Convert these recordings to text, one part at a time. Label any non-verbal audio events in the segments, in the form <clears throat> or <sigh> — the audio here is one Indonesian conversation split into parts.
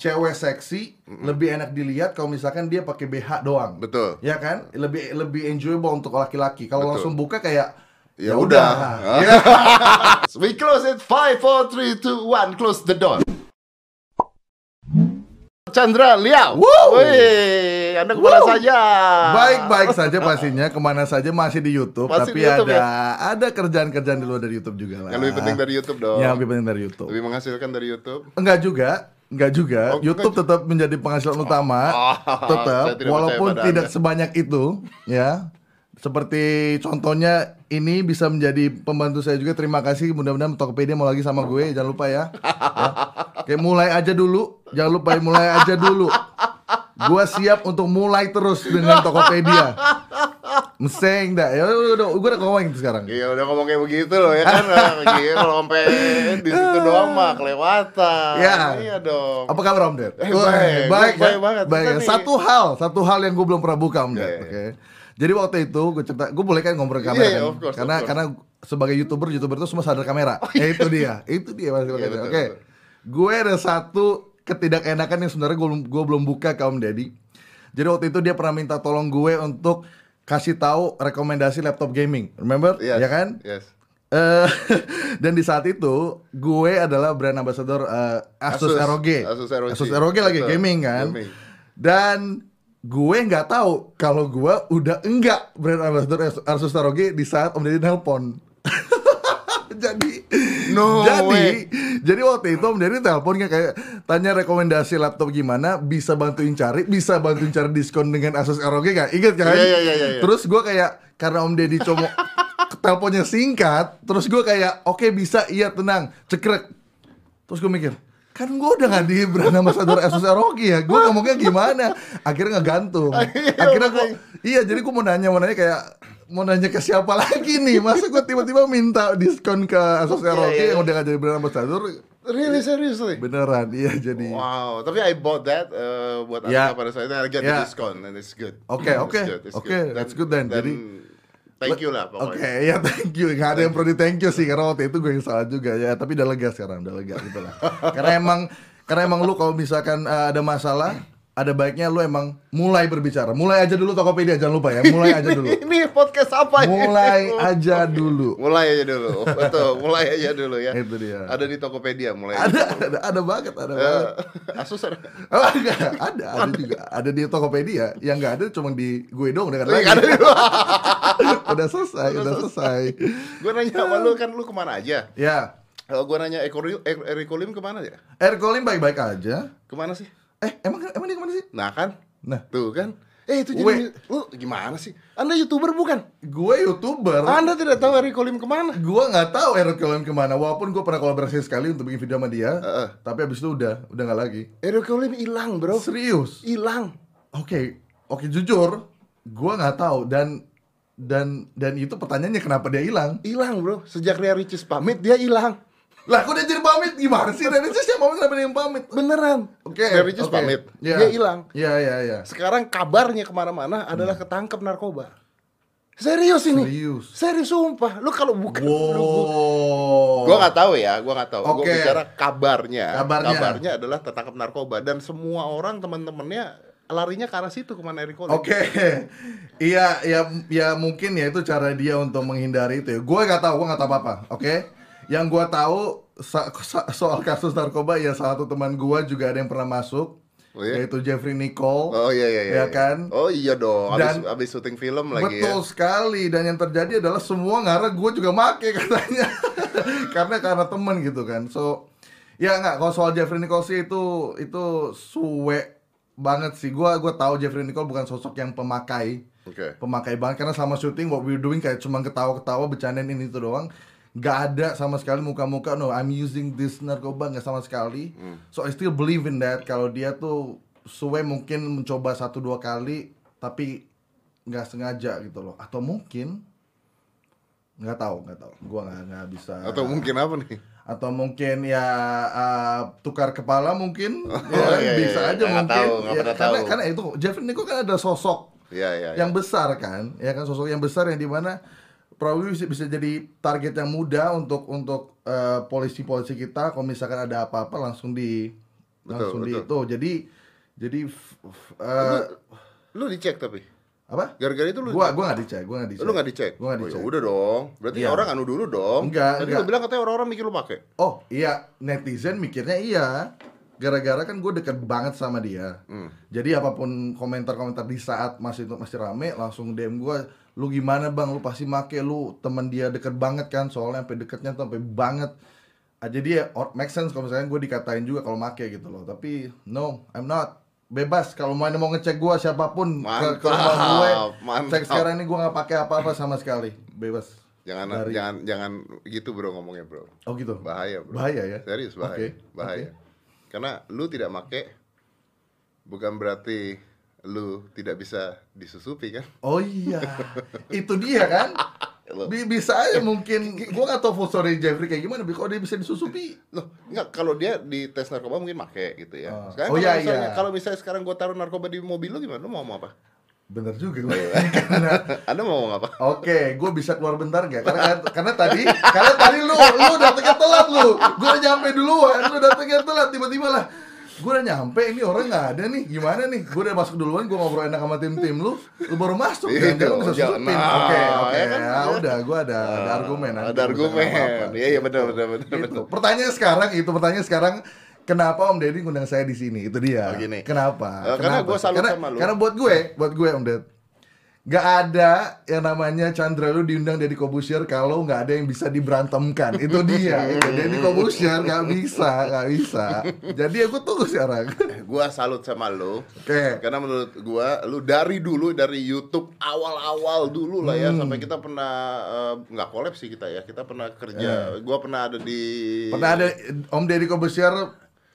cewek seksi lebih enak dilihat kalau misalkan dia pakai BH doang. Betul. Ya kan? Lebih lebih enjoyable untuk laki-laki. Kalau langsung buka kayak Ya ya udah. Ya. <laughs> We close it 5 4 3 2 1 close the door. Chandra Liao. Wih, Anda ke mana Woo! saja? Baik-baik saja pastinya ke mana saja masih di YouTube, Masih tapi di YouTube, ada ya? ada kerjaan-kerjaan di luar dari YouTube juga lah. Yang lebih penting dari YouTube dong. Yang lebih penting dari YouTube. Lebih menghasilkan dari YouTube. Enggak juga, enggak juga. Oh, YouTube enggak. tetap menjadi penghasilan utama, <laughs> Oh, tetap tidak walaupun tidak Anda. sebanyak itu, ya. Seperti contohnya ini bisa menjadi pembantu saya juga. Terima kasih. Mudah-mudahan Tokopedia mau lagi sama gue. Jangan lupa ya. ya. Oke, mulai aja dulu. Jangan lupa mulai aja dulu. Gua siap untuk mulai terus dengan Tokopedia. Meseng dah. Ya udah, udah, gue udah ngomongin sekarang. Iya udah ngomong kayak begitu loh ya kan. <laughs> Gila kalau sampai di situ doang mah kelewatan. Ya. Iya dong. Apa kabar Om Ded? Eh, baik, baik, baik ya? banget. Baik Kita ya. nih- Satu hal, satu hal yang gue belum pernah buka Om Ded. Ya, ya, Oke. Jadi waktu itu gue cerita, gue boleh kan ngomong ke Iya, kamera iya, kan? of course, karena of course. karena sebagai youtuber youtuber itu semua sadar kamera. Ya, itu dia, itu dia mas. Iya, Oke. betul. Gue ada satu ketidakenakan yang sebenarnya gue belum gue belum buka ke Om Deddy. Jadi waktu itu dia pernah minta tolong gue untuk kasih tahu rekomendasi laptop gaming. Remember? Yes, Ya kan? Yes. Eh, <laughs> dan di saat itu gue adalah brand ambassador eh, Asus, Asus, ROG. Asus ROG. Asus ROG lagi Betul, gaming kan. gaming. Dan gue nggak tahu kalau gue udah enggak brand ambassador Asus- Asus ROG di saat Om Deddy nelpon. <laughs> jadi No jadi way. jadi waktu itu Om Deddy telepon kayak tanya rekomendasi laptop gimana bisa bantuin cari bisa bantuin cari diskon dengan Asus ROG gak inget kan Iya, iya, iya, iya, iya. terus gue kayak karena Om Deddy cuma teleponnya singkat terus gue kayak oke bisa iya tenang cekrek terus gue mikir kan gue udah gak di brand ambassador Asus ROG ya gue ngomongnya gimana akhirnya ngegantung akhirnya gue iya jadi gue mau nanya mau nanya kayak mau nanya ke siapa lagi nih masa gue tiba-tiba minta diskon ke Asus ROG iya. yang udah gak jadi brand ambassador Really seriously? beneran iya jadi Wow, tapi I bought that uh, buat Ya. Anda pada saat itu I get Ya. the discount and it's good. Oke, oke. Oke, that's good then. Jadi- thank you lah Oke, pokoknya. ya thank you. Gak ada yang perlu di thank you sih karena waktu itu gue yang salah juga ya. Tapi udah lega sekarang, udah lega gitu lah. <laughs> karena emang karena emang lu kalau misalkan uh, ada masalah, ada baiknya lu emang mulai berbicara. Mulai aja dulu Tokopedia, jangan lupa ya. Mulai aja dulu. <laughs> Ini podcast apa ini? mulai <laughs> aja dulu. Mulai aja dulu. Betul, mulai aja dulu ya. Itu dia. Ada di Tokopedia mulai. Ada, ada, ada banget, ada Eh, banget. <laughs> Asus ada. Oh, enggak, ada, ada juga. Ada di Tokopedia. Yang enggak ada cuma di gue dong, udah ada lagi. di udah selesai, udah selesai. Gue nanya sama lu kan lu ke mana aja? Ya, Kalau gue nanya Eko Ri- Eko- Eriko Lim ke mana ya? Erkolim baik-baik aja. Ke mana sih? Eh, emang emang dia ke mana sih? Nah kan, Nah, tuh kan. Eh itu jadi lu gimana sih? Anda youtuber bukan? gue youtuber. Anda tidak tahu Eriko Lim ke mana? Gue nggak tahu Errol Lim ke mana. Walaupun gue pernah kolaborasi sekali untuk bikin video sama dia, Heeh. tapi abis itu udah udah nggak lagi. Eriko Lim hilang bro. Serius? Hilang. Oke, oke jujur, gue nggak tahu dan dan dan itu pertanyaannya kenapa dia hilang? Hilang bro. Sejak Ria Ricis pamit dia hilang. Lah, kok dia jadi pamit gimana sih? Dan itu siapa pamit kenapa dia yang pamit? Beneran. Oke, Ria Ricis oke. pamit. Iya. Dia hilang. Iya iya iya. Sekarang kabarnya ke mana-mana adalah ketangkep narkoba. Serius ini. Serius. Serius sumpah. Lu kalau bukan lu bu- Wow. Gua nggak tahu ya, gua nggak tahu. Gua Oke. bicara kabarnya. Kabarnya. adalah tertangkap narkoba dan semua orang teman-temannya larinya ke arah situ ke mana Eriko Lim. Oke, <laughs> iya, ya, ya mungkin ya itu cara dia untuk menghindari itu. ya. Gue nggak tahu, gue nggak tahu apa-apa. Oke, yang gue tahu soal kasus narkoba ya salah satu teman gue juga ada yang pernah masuk, Oh, iya? yaitu Jeffrey Nicole. Oh iya iya iya. Ya iya. kan? Oh iya dong. Abis, Dan- abis syuting film lagi Betul ya. sekali dan yang terjadi adalah semua ngarah gue juga make <laughs> katanya karena karena temen gitu kan so ya nggak kalau soal Jeffrey Nicole sih itu itu suwe banget sih gue gue tahu Jeffrey Nicole bukan sosok yang pemakai Oke. pemakai banget karena sama syuting what we're doing kayak cuma ketawa-ketawa bercandain ini itu doang nggak ada sama sekali muka-muka no I'm using this narkoba nggak sama sekali. So I still believe in that. Kalau dia tuh suwe mungkin mencoba satu dua kali tapi nggak sengaja gitu loh. Atau mungkin nggak tahu nggak tahu. Gua nggak nggak bisa. Atau mungkin apa nih? atau mungkin ya uh, tukar kepala mungkin. Ya, iya, iya, bisa iya. aja Nggak mungkin. tahu, ya, karena tahu. karena itu Jeffrey Nicole kan ada sosok Iya iya. yang besar kan? Ya kan sosok yang besar yang di mana probably bisa, bisa jadi target yang mudah untuk untuk eh, polisi-polisi kita kalau misalkan ada apa-apa langsung di Betul, langsung di betul. itu. Jadi jadi f- eh, Lu dicek tapi. apa? Gara-gara itu lu Gua gua nggak dicek, gua nggak dicek. Lu nggak dicek? Gua nggak Oh, ya dicek. udah dong. Berarti Iya. orang anu dulu dong. Enggak, Tadi enggak. lu bilang katanya orang-orang mikir lu pakai. Oh iya, netizen mikirnya iya. Gara-gara kan gue deket banget sama dia. Hmm. Jadi apa pun komentar-komentar di saat masih itu masih rame, langsung DM gue, lu gimana bang, lu pasti make, lu temen dia deket banget kan, soalnya sampai deketnya tuh sampai banget. Ah, jadi ya make sense kalau misalnya gue dikatain juga kalau make gitu loh. Tapi no, I'm not. Bebas kalau mau mau ngecek gue siapa pun ke, ke rumah gue, Mantap, cek sekarang ini gue nggak pakai apa-apa sama sekali, bebas. Jangan Dari- jangan jangan gitu bro ngomongnya bro. Oh gitu. Bahaya bro. Bahaya ya? Serius bahaya. Oke, Bahaya. Karena lu tidak make bukan berarti lu tidak bisa disusupi kan? Oh iya, itu dia kan? <laughs> Bisa aja mungkin gua nggak tahu full story Jeffrey kayak gimana, tapi kalau dia bisa disusupi. Loh, enggak kalau dia di tes narkoba mungkin make gitu ya. Oh. Sekarang Oh, iya, misalnya iya. kalau misalnya sekarang gua taruh narkoba di mobil lu gimana? Lu mau ngomong apa? Bener juga. Iya. <laughs> Karena Anda mau ngomong apa? Oke, gue bisa keluar bentar gak? Karena karena tadi karena tadi lu lu datangnya telat lu. Gue udah nyampe duluan, lu datangnya telat tiba-tiba lah. Gue udah nyampe, ini orang nggak ada nih. Gimana nih? Gue udah masuk duluan, gue ngobrol enak sama tim-tim lu. Lu baru masuk Iya, kan? Dia lu bisa susupin. Oke, oke. ya kan? Ya udah, gue ada ada argumen. Ada argumen. Iya, iya benar benar benar Gitu. benar. Pertanyaan sekarang itu pertanyaan sekarang kenapa Om Deddy ngundang saya di sini? Itu dia. Oh, gini. Kenapa? Eh, karena Kenapa? gua salut karena, sama lu. Karena buat gue, buat gue Om Ded, Gak ada yang namanya Chandra lu diundang Deddy Kobusier kalau nggak ada yang bisa diberantemkan. Itu dia. <laughs> itu Deddy Kobusier nggak bisa, nggak bisa. Jadi aku tunggu sekarang. Gua salut sama lu. Oke. Karena menurut gua lu dari dulu dari YouTube awal-awal dulu lah ya Hmm. sampai kita pernah eh, nggak collab sih kita ya. Kita pernah kerja. Gua pernah ada di Eh. Pernah ada Om Deddy Kobusier,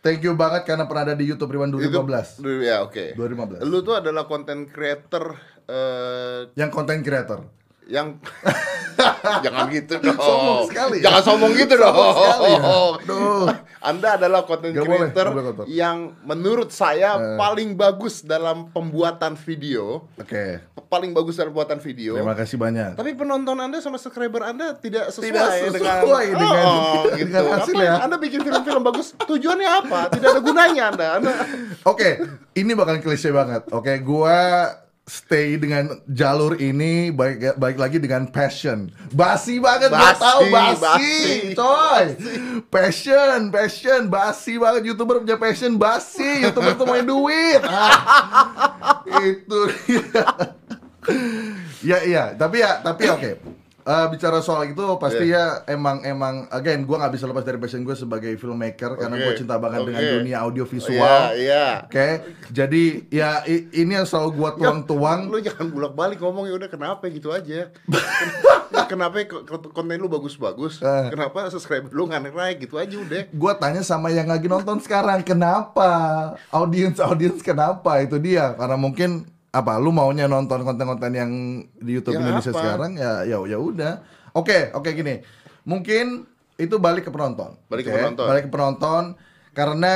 thank you banget karena pernah ada di YouTube Riwan 2015. Itu- Ya, oke. 2015. Lu tuh adalah content creator eh, Yang konten creator. yang <laughs> <laughs> jangan gitu dong. Sombong sekali ya. Jangan sombong gitu dong. Sombong sekali ya. Aduh. Anda adalah content Gak boleh, creator boleh kotor. yang menurut saya Eh. paling bagus dalam pembuatan video. Oke. Paling bagus dalam pembuatan video. Terima kasih banyak. Tapi penonton Anda sama subscriber Anda tidak sesuai, Tidak dengan sesuai dengan- Oh, gitu. dengan hasil Apa ya. Anda bikin film-film bagus, tujuannya apa? Tidak ada gunanya Anda. Anda <laughs> Oke, ini bakal klise banget. Oke, gua stay dengan jalur ini baik baik lagi dengan passion. Basi banget Basi, tahu basi, basi. coy. Passion, passion, basi banget youtuber punya passion basi. Youtuber tuh main duit. Ah, <laughs> itu ya iya, tapi ya tapi oke. Eh, bicara soal itu pasti ya emang emang again gua nggak bisa lepas dari passion gue sebagai filmmaker karena Oke, gue cinta banget dengan oke. dunia audiovisual. Iya, iya. Oke, jadi ya i- ini yang selalu gua tuang-tuang. Lu jangan bolak-balik ngomong ya udah kenapa gitu aja. <laughs> kenapa ko- ko- konten lu bagus-bagus? Eh. Kenapa subscriber lu nggak naik gitu aja udah. Gua tanya sama yang lagi nonton sekarang, kenapa? Audiens audiens kenapa? Itu dia. Karena mungkin apa? Lu maunya nonton konten-konten yang di YouTube Yang Indonesia apa? sekarang ya ya ya udah. Oke, oke gini. Mungkin itu balik ke penonton. Balik ke Oke, penonton. Balik ke penonton karena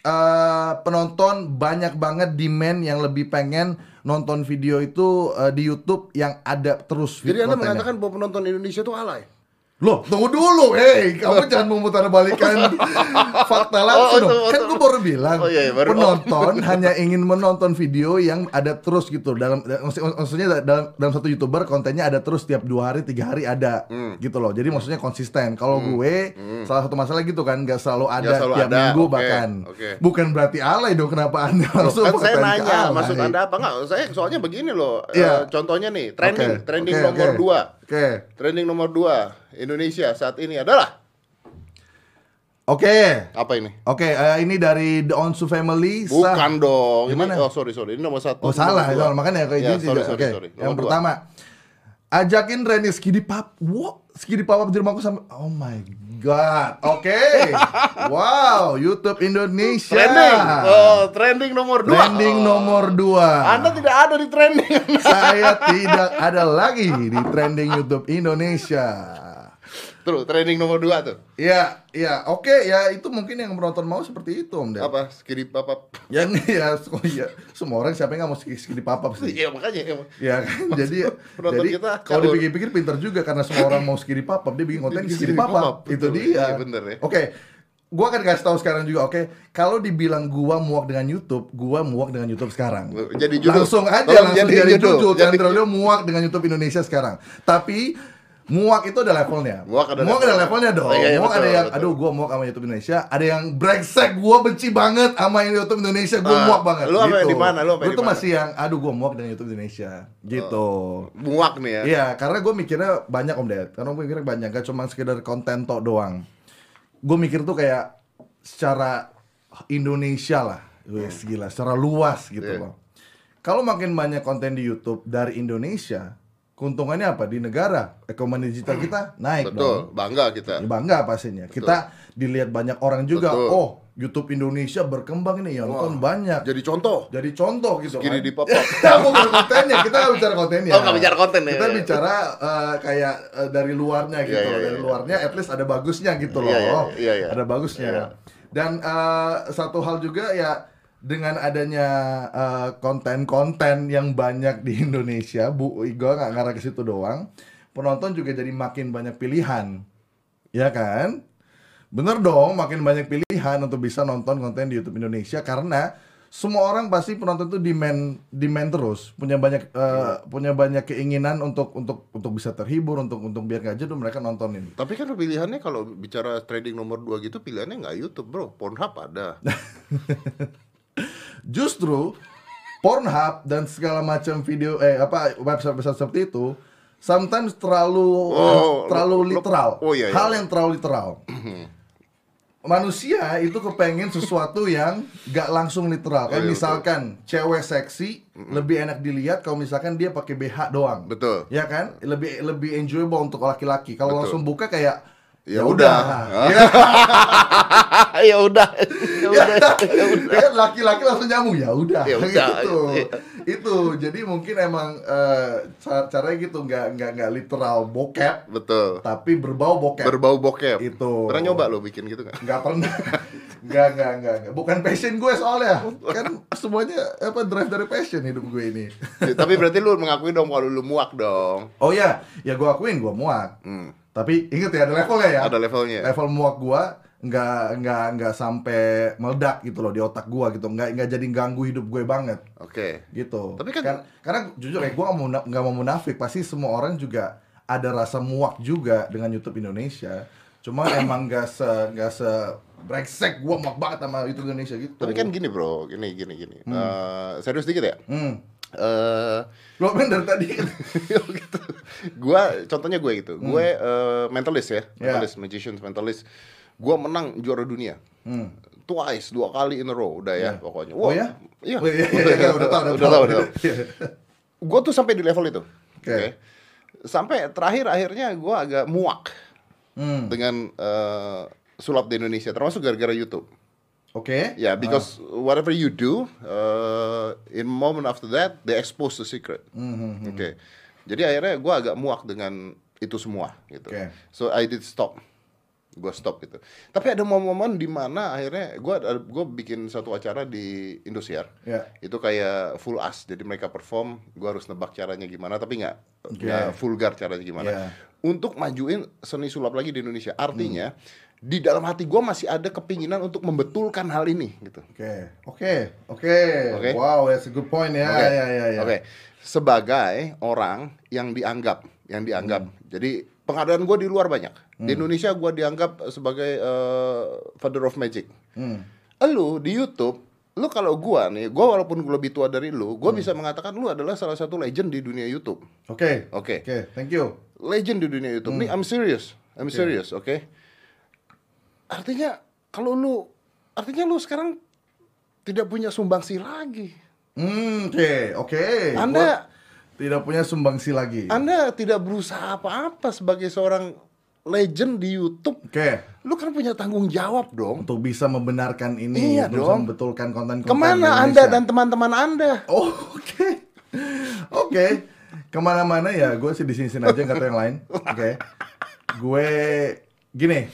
eh, penonton banyak banget demand yang lebih pengen nonton video itu eh, di YouTube yang ada terus Jadi Anda kontennya. mengatakan bahwa penonton Indonesia tuh alay. Loh, tunggu dulu, hei, kamu jangan memutar balikan <laughs> fakta Oh, langsung itu, dong. Kan gue baru bilang, Oh, iya, iya, baru- penonton hanya ingin menonton video yang ada terus gitu. Dalam maksud- maksudnya dalam dalam satu youtuber kontennya ada terus tiap dua hari, tiga hari ada, Hmm. gitu loh. Jadi maksudnya konsisten. Kalau gue salah satu masalah gitu kan, nggak selalu ada Nggak selalu tiap ada, minggu oke, bahkan. oke. Bukan berarti alay dong. Kenapa anda langsung kan saya nanya, maksud Anda apa enggak? Saya soalnya begini loh. eh, Iya. contohnya nih, trending, Oke, trending oke, nomor oke. 2. Oke, Trending nomor 2 Indonesia saat ini adalah oke. apa ini? Oke, eh, ini dari The Onsu Family. Sah- Bukan dong. Gimana? Ini, oh sorry sorry. Ini nomor satu. Oh salah, nomor salah. dua. makanya kayak Ya, gini sorry, Oke. sorry. Yang Nomor dua. pertama, ajakin Reni Skidi Pap. Wow, Skidi Pap di rumahku sampai. Oh my god. Oke. wow, YouTube Indonesia. Trending. Oh, trending nomor 2. Trending nomor 2 Anda tidak ada di trending. Saya tidak ada lagi di trending YouTube Indonesia. Terus trending nomor 2 tuh. Ya, ya, oke, ya itu mungkin yang penonton mau seperti itu, Om Ded. Apa? Skiri apa? Yang ya, oh iya, semua orang siapa yang nggak mau skidi papap sih? Iya makanya. emang. Ya kan, jadi penonton jadi kita kalau dipikir-pikir pinter juga karena semua orang mau skidi papap, dia bikin konten skidi papap. papap, Itu dia. Iya, bener ya. Oke. gua akan kasih tahu sekarang juga, oke? Kalau dibilang gua muak dengan YouTube, gua muak dengan YouTube sekarang. Jadi judul. Langsung aja, Tolong langsung jadi jadi judul. judul. Jadi- Chandra Leo muak dengan YouTube Indonesia sekarang. Tapi muak itu ada levelnya. Muak ada ada levelnya. dong. Oh, iya, iya, muak ada betul, yang, betul. aduh, gua muak sama YouTube Indonesia. Ada yang brengsek, gua benci banget sama YouTube Indonesia. Gua Ah, muak banget. lu gitu. di mana? Lu sampai Gua tuh masih yang, aduh, gua muak dengan YouTube Indonesia. Gitu. Muak nih ya. Iya, karena gue mikirnya banyak om Ded. Karena gue mikirnya banyak, gak cuma sekedar konten tok doang. Gue mikir tuh kayak secara Indonesia lah, wes gila, secara luas gitu Iya. loh. Kalau makin banyak konten di YouTube dari Indonesia, keuntungannya apa di negara? Ekonomi digital kita naik dong. Betul, bangga kita. Ya, bangga pastinya. Kita dilihat banyak orang juga. Betul. Oh, YouTube Indonesia berkembang nih, yang nonton banyak. Jadi contoh. Jadi contoh gitu kan. di pop-up. <laughs> Bukan kontennya, kita nggak bicara kontennya. Oh, nggak bicara konten ya. Kita bicara eh, kayak eh, dari luarnya gitu. Iya, iya, dari iya. luarnya at least ada bagusnya gitu loh. Iya, iya, iya, iya. Ada bagusnya. Iya. Dan eh, satu hal juga ya dengan adanya eh, konten-konten yang banyak di Indonesia, Bu, gue nggak ngarah ke situ doang. Penonton juga jadi makin banyak pilihan, ya kan? Bener dong, makin banyak pilihan untuk bisa nonton konten di YouTube Indonesia karena semua orang pasti penonton tuh demand demand terus punya banyak eh, punya banyak keinginan untuk untuk untuk bisa terhibur untuk untuk biar nggak jenuh mereka nontonin. Tapi kan pilihannya kalau bicara trading nomor 2 gitu pilihannya nggak YouTube bro, Pornhub ada. <laughs> Justru Pornhub dan segala macam video eh apa website-website seperti itu sometimes terlalu Oh, eh, terlalu literal. oh, iya, iya. Hal yang terlalu literal. Manusia itu kepengen sesuatu yang gak langsung literal. Kayak Oh, iya, misalkan cewek seksi lebih enak dilihat kalau misalkan dia pakai BH doang. Betul. Ya kan? Lebih lebih enjoyable untuk laki-laki. Kalau langsung buka kayak Ya udah. Ya, ya udah. <laughs> <laughs> Ya udah. ya laki-laki langsung nyambung ya udah Ya udah, gitu iya. itu jadi mungkin emang ca- caranya gitu nggak nggak nggak literal bokep Betul. tapi berbau bokep Berbau bokep. Itu. Pernah nyoba lo bikin gitu nggak? nggak pernah nggak nggak nggak nggak. bukan passion gue soalnya kan semuanya apa drive dari passion hidup gue ini Ya, Tapi berarti lu mengakui dong kalau lu muak dong. oh ya ya gue akuin gue muak Hmm. tapi inget ya ada levelnya ya Ada levelnya. level muak gue nggak nggak nggak sampai meledak gitu loh di otak gue gitu nggak nggak jadi ganggu hidup gue banget Oke. gitu. Tapi kan- karena jujur ya gue nggak mau munafik pasti semua orang juga ada rasa muak juga dengan YouTube Indonesia. Cuma <coughs> emang nggak se nggak se brengsek gue muak banget sama YouTube Indonesia gitu. Tapi kan gini bro, gini gini gini. Eh, serius dikit ya. hmm. Eh, lo kan dari tadi kan <laughs> gitu. Gua contohnya gue gitu. Gue eh, mentalist ya, Ya. mentalist, magician, mentalist. Gua menang juara dunia. Hmm. Twice, dua kali in a row udah ya, Ya. pokoknya. Oh ya? Iya. Oh, iya, iya, iya, udah tahu, udah tahu. tahu, udah tahu. Gue tuh sampai di level itu. Oke. Oke. Sampai terakhir akhirnya gue agak muak Hmm. dengan eh, sulap di Indonesia, termasuk gara-gara YouTube. Oke. Ya, because whatever you do, uh, in moment after that, they expose the secret. Hmm, Oke. Jadi akhirnya gue agak muak dengan itu semua gitu. Oke. So I did stop. Gue stop gitu. Tapi ada momen-momen di mana akhirnya gue gue bikin satu acara di Indosiar. Ya. Itu kayak full as. Jadi mereka perform, gue harus nebak caranya gimana, tapi nggak nggak vulgar caranya gimana. Ya. Untuk majuin seni sulap lagi di Indonesia. Artinya Hmm. di dalam hati gue masih ada kepinginan untuk membetulkan hal ini gitu. Oke. Oke. Oke. Oke. Wow, that's a good point ya. Oke. Ya, ya, ya. Oke. Sebagai orang yang dianggap, yang dianggap. Hmm. Jadi pengadaan gue di luar banyak. Di Indonesia gue dianggap sebagai eh, father of magic. Hmm. Lu di YouTube, lu kalau gua nih, gua walaupun gua lebih tua dari lu, Hmm. gua bisa mengatakan lu adalah salah satu legend di dunia YouTube. Oke. Oke. Oke, thank you. Legend di dunia YouTube. Nih, I'm serious. I'm serious, oke? Artinya kalau lu artinya lu sekarang tidak punya sumbangsi lagi. Hmm, oke, oke. Anda- Gua tidak punya sumbangsi lagi. Anda tidak berusaha apa-apa sebagai seorang legend di YouTube. Oke. Lu kan punya tanggung jawab dong. Untuk bisa membenarkan ini, Iya dong. membetulkan konten-konten Ke mana Indonesia. Anda dan teman-teman Anda? Oh, oke. Oke. Ke mana-mana ya, gue sih di sini aja nggak yang lain. <laughs> Oke. Gue gini.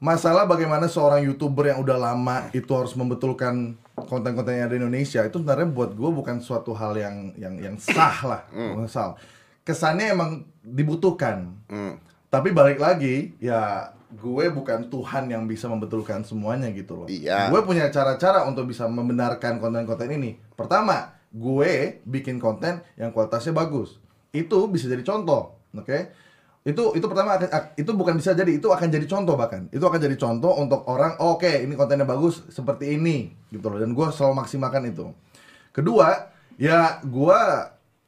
Masalah bagaimana seorang youtuber yang udah lama itu harus membetulkan konten-konten yang ada di Indonesia itu sebenarnya buat gue bukan suatu hal yang yang yang sah lah, <coughs> bukan sah. Kesannya emang dibutuhkan. Hmm. Tapi balik lagi, ya gue bukan Tuhan yang bisa membetulkan semuanya gitu loh. Iya. Gue punya cara-cara untuk bisa membenarkan konten-konten ini. Pertama, gue bikin konten yang kualitasnya bagus. Itu bisa jadi contoh, oke? Itu itu pertama akan itu bukan bisa jadi, itu akan jadi contoh bahkan. Itu akan jadi contoh untuk orang, "Oh, oke, ini kontennya bagus seperti ini gitu loh. Dan gue selalu maksimalkan itu. Kedua, ya gue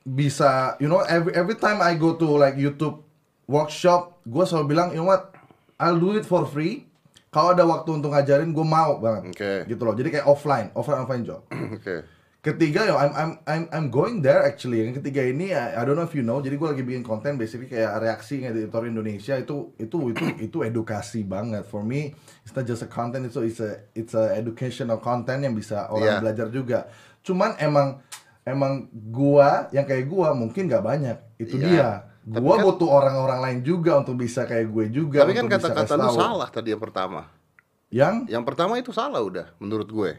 bisa, you know, every every time I go to like YouTube workshop, gue selalu bilang, you know what, I'll do it for free. Kalau ada waktu untuk ngajarin, gue mau banget. Oke. Gitu loh. Jadi kayak offline, offline offline job. Oke. Ketiga, yo, I'm I'm I'm I'm going there actually. Yang ketiga ini, I, I don't know if you know. Jadi gue lagi bikin konten, basically kayak reaksi editor Indonesia itu itu itu itu edukasi banget. For me, it's not just a content, itu it's a it's a educational content yang bisa orang Yeah. belajar juga. Cuman emang emang gua yang kayak gua mungkin gak banyak. Itu Iya. dia. Tapi Gua kan- butuh orang-orang lain juga untuk bisa kayak gue juga. Tapi kan kata-kata lu salah tadi yang pertama. Yang Yang pertama itu salah udah menurut gue.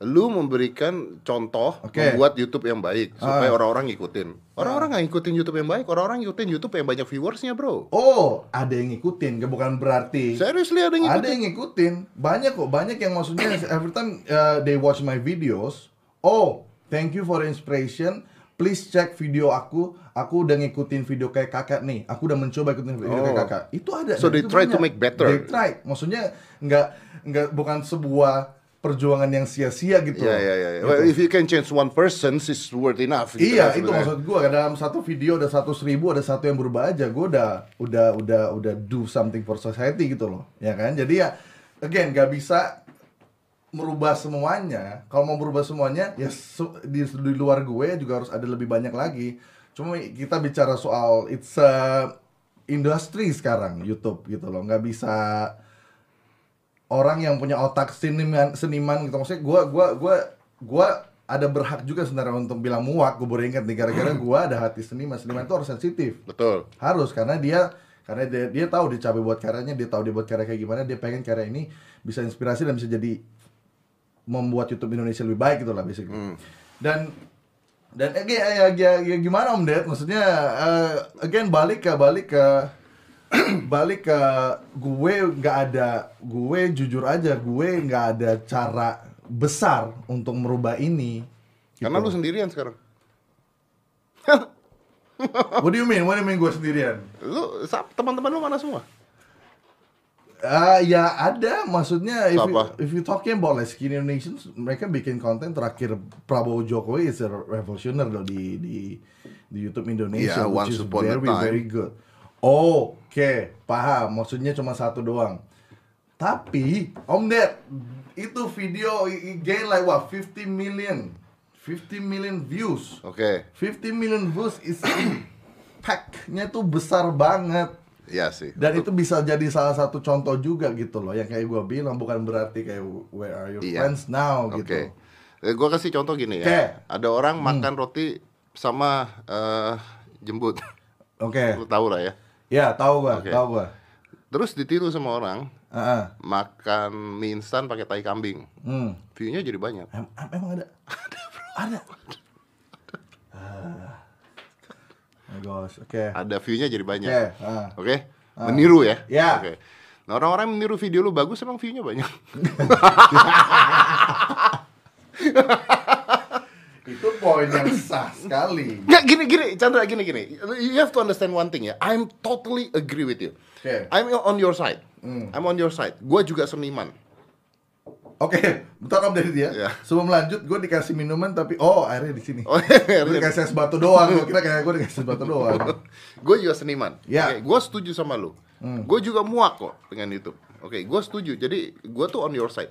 Lu memberikan contoh Oke. membuat YouTube yang baik supaya Ah. orang-orang ngikutin. Orang-orang nggak ngikutin YouTube yang baik, orang-orang ngikutin YouTube yang banyak viewersnya, bro. Oh, ada yang ngikutin, bukan berarti Seriously ada yang Ada ngikutin? yang ngikutin, banyak kok, banyak yang maksudnya <coughs> every time uh, they watch my videos, oh, thank you for inspiration. Please check video aku. Aku udah ngikutin video kayak kakak nih. Aku udah mencoba ikutin video Oh. kayak kakak. Itu ada. So they try to banyak. make better. They try. Maksudnya nggak nggak bukan sebuah perjuangan yang sia-sia gitu. Iya, iya, iya. Well, if you can change one person, it's worth enough. gitu Iya kan itu sebenarnya. maksud gua dalam satu video ada satu ribu ada satu yang berubah aja gue udah udah udah udah do something for society gitu loh ya kan jadi ya again gak bisa merubah semuanya kalau mau berubah semuanya ya di, di luar gue juga harus ada lebih banyak lagi cuma kita bicara soal it's a industry sekarang YouTube gitu loh nggak bisa orang yang punya otak seniman seniman gitu. Maksudnya gua gua gua gua ada berhak juga sebenarnya untuk bilang muak gue baru ingat nih gara-gara gua ada hati seniman seniman itu harus sensitif. Betul. harus karena dia karena dia, dia tahu dia capek buat karyanya dia tahu dia buat karya kayak gimana dia pengen karya ini bisa inspirasi dan bisa jadi membuat YouTube Indonesia lebih baik gitu lah basically. Dan dan eh, ya, ya, ya, ya gimana Om Ded? Maksudnya eh, again balik ke balik ke <clears throat> balik ke gue nggak ada gue jujur aja gue nggak ada cara besar untuk merubah ini Karena gitu. lu sendirian sekarang. <laughs> What do you mean? What do you mean gue sendirian? Lu teman-teman lu mana semua? Ah ya ada maksudnya if you, if you talking about like skinny Indonesians mereka bikin konten terakhir Prabowo Jokowi is a revolutioner loh di di di YouTube Indonesia Yeah, which is very time. very good. Oh, Oke, paham. Maksudnya cuma satu doang. Tapi Om Ded itu video gain like what 50 million 50 million views. Oke. 50 million views is impact-nya tuh besar banget. Iya sih. Dan itu bisa jadi salah satu contoh juga gitu loh Yang kayak gue bilang bukan berarti kayak Where are your Iya. friends now Oke. gitu Eh, gua kasih contoh gini ya. Oke. Ada orang makan roti sama eh, jembut. Oke Lu tahu lah ya. Ya tahu gue, Oke. tahu gue Terus ditiru sama orang Heeh. makan mie instan pakai tai kambing. Hmm. View-nya jadi banyak. Em- em- Emang ada? Ada Ah. Oh my gosh, oke Ada view-nya jadi banyak. Oke, ah. Oke? Meniru ya? Ya. Oke. Nah, orang-orang meniru video lu bagus emang view-nya banyak. <laughs> <laughs> Itu poin yang sah sekali Nggak, gini gini, Chandra gini gini. You have to understand one thing ya. I'm totally agree with you. Oke. I'm on your side. Hmm. I'm on your side. Gua juga seniman. Oke, bentar om dari dia. Ya. Sebelum lanjut, gue dikasih minuman tapi oh airnya di sini. Oh, Gue dikasih es batu doang. Gue kira kayak gue dikasih es batu doang. gue juga seniman. Ya. Oke, gue setuju sama lu. Gue juga muak kok dengan itu. Oke, gue setuju. Jadi gue tuh on your side.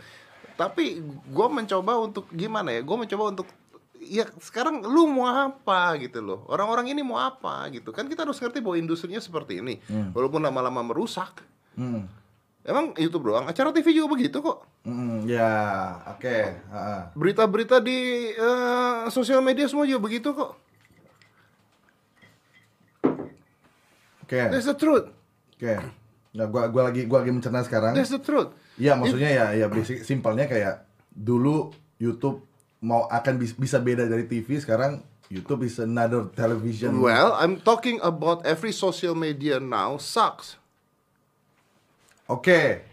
Tapi gue mencoba untuk gimana ya? Gue mencoba untuk ya sekarang lu mau apa gitu loh. Orang-orang ini mau apa gitu. Kan kita harus ngerti bahwa industrinya seperti ini. Walaupun lama-lama merusak. Hmm. Emang YouTube doang. Acara TV juga begitu kok. Hmm, ya, oke. heeh. Berita-berita di eh, sosial media semua juga begitu kok. Oke. That's the truth. Oke. Nah, gua gua lagi gua lagi mencerna sekarang. That's the truth. Iya, maksudnya ya ya basic simpelnya kayak dulu YouTube mau akan bis- bisa beda dari TV, sekarang YouTube is another television. Well, I'm talking about every social media now sucks. Oke,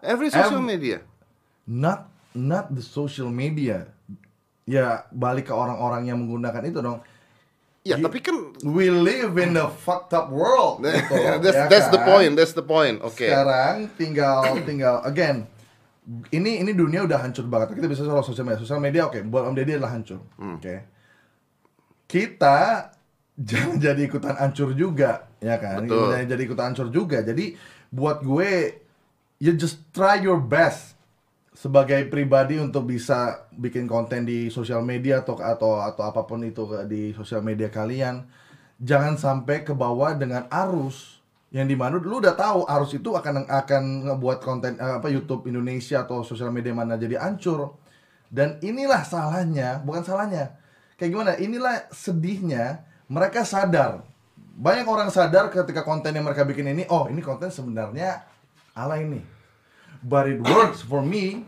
Every social Ev- media. not not the social media. Ya balik ke orang-orang yang menggunakan itu dong. Ya, Gi- tapi kan We live in a fucked up world. <laughs> gitu, that's, ya that's the kan? point, that's the point. Oke. Sekarang tinggal tinggal again. Ini ini dunia udah hancur banget. Kita bisa soal sosial media. Sosial media oke, buat Om Deddy adalah hancur. Hmm. Oke. Kita <laughs> jangan jadi ikutan hancur juga, ya kan? Betul. Jangan jadi ikutan hancur juga. Jadi buat gue you just try your best sebagai pribadi untuk bisa bikin konten di sosial media atau atau atau apa pun itu di sosial media kalian jangan sampai ke bawah dengan arus yang di mana lu udah tahu arus itu akan akan ngebuat konten eh, apa YouTube Indonesia atau sosial media mana jadi hancur dan inilah salahnya bukan salahnya kayak gimana inilah sedihnya mereka sadar banyak orang sadar ketika konten yang mereka bikin ini oh ini konten sebenarnya ala ini but it works for me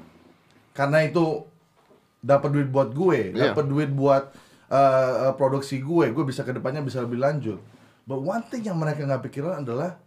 karena itu dapat duit buat gue, Iya. dapat duit buat uh, produksi gue, gue bisa ke depannya bisa lebih lanjut. But one thing yang mereka nggak pikiran adalah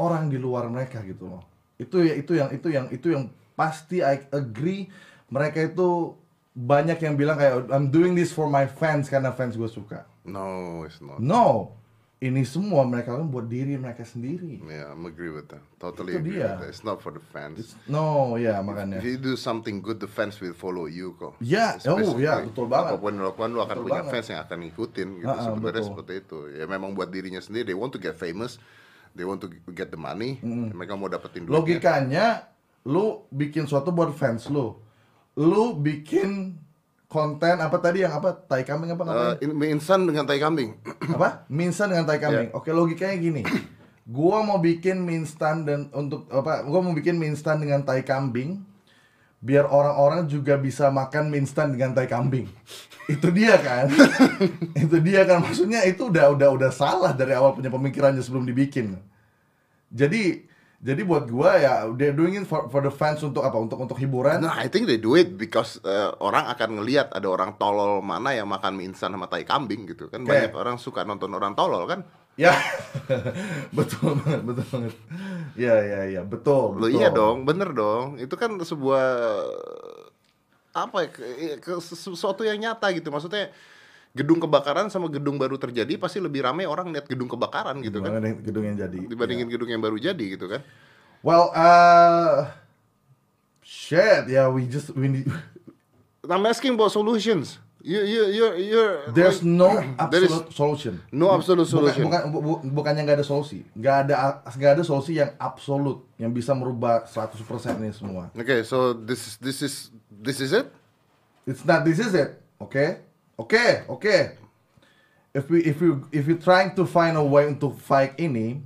orang di luar mereka gitu loh. Itu ya itu yang itu yang itu yang pasti I agree mereka itu banyak yang bilang kayak I'm doing this for my fans karena fans gue suka. No, it's not. No, ini semua mereka lakukan buat diri mereka sendiri. Yeah, I'm agree with that. Totally Itu agree dia. with that. It's not for the fans. It's- no, ya makanya. If you do something good, the fans will follow you kok. Ya, oh, Especially ya, betul banget. Apa pun yang dilakukan, lu akan Betul punya banget. fans yang akan ngikutin gitu. Ha-ha, Sebenarnya betul. seperti itu. Ya memang buat dirinya sendiri. They want to get famous. They want to get the money. Mereka mau dapetin duitnya. Logikanya, lu bikin suatu buat fans lu. Lu bikin konten apa tadi yang apa? Tai kambing apa Eh, ngapain? in- mie instan dengan tai kambing. apa? Mie instan dengan tai kambing. Oke, logikanya gini. Gua mau bikin mie instan dan untuk apa? Gua mau bikin mie instan dengan tai kambing biar orang-orang juga bisa makan mie instan dengan tai kambing. Itu dia kan? <laughs> itu dia kan maksudnya itu udah udah udah salah dari awal punya pemikirannya sebelum dibikin. Jadi jadi buat gua ya they're doing it for, for the fans untuk apa? Untuk untuk hiburan. Nah, I think they do it because eh, orang akan ngelihat ada orang tolol mana yang makan mie instan sama tai kambing gitu kan. Oke. Banyak orang suka nonton orang tolol kan. Ya, <laughs> betul banget, betul banget. Ya, ya, ya, betul. Lo betul. iya dong, bener dong. Itu kan sebuah apa ya, ke- ke- sesuatu yang nyata gitu. Maksudnya gedung kebakaran sama gedung baru terjadi pasti lebih ramai orang lihat gedung kebakaran gitu kan gedung yang jadi? dibandingin gedung yang baru jadi gitu kan. Well, uh, shit, yeah, we just we need. I'm asking about solutions. You you you you're There's no <clears throat> There absolute solution. no absolute Bukan, solution. bukan, bu- bu- bukannya nggak ada solusi, nggak ada nggak ada solusi yang absolut yang bisa merubah 100% ini semua. Okay, so this is this is this is it. It's not this is it. Okay? Okay, okay. If we if we if we trying to find a way untuk fight ini,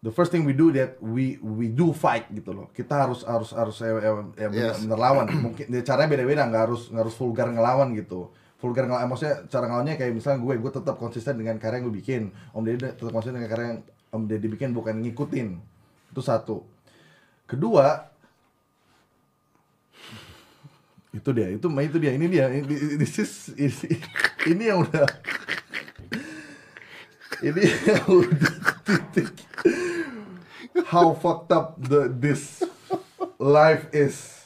the first thing we do that we we do fight gitu loh. Kita harus harus harus eh, bener, Yes. bener lawan. <clears throat> Mungkin ya, caranya beda-beda, nggak harus nggak harus vulgar ngelawan gitu. Vulgar ngelawan, maksudnya cara ngelawannya kayak misalnya gue, gue tetap konsisten dengan karya yang gue bikin. Om Deddy tetap konsisten dengan karya yang Om Deddy bikin, bukan ngikutin. Itu satu. Kedua, itu dia itu itu dia ini dia ini this is ini, ini yang udah ini yang udah titik how fucked up the this life is.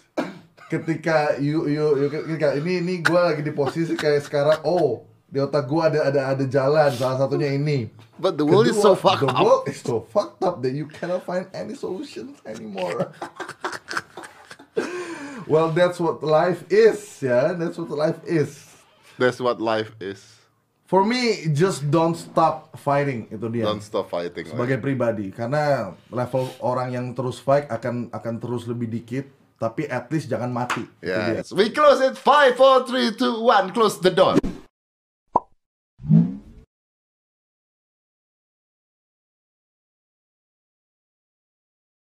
Ketika you you, you ketika ini ini gue lagi di posisi kayak sekarang oh di otak gue ada ada ada jalan salah satunya ini. But the world is so Kedua, fucked the up. world is so fucked up that you cannot find any solutions anymore well that's what life is ya that's what life is That's what life is. for me just don't stop fighting itu dia Don't stop fighting. sebagai pribadi karena level orang yang terus fight akan akan terus lebih dikit tapi at least jangan mati. Yes. We close it. Five, four, three, two, one. Close the door.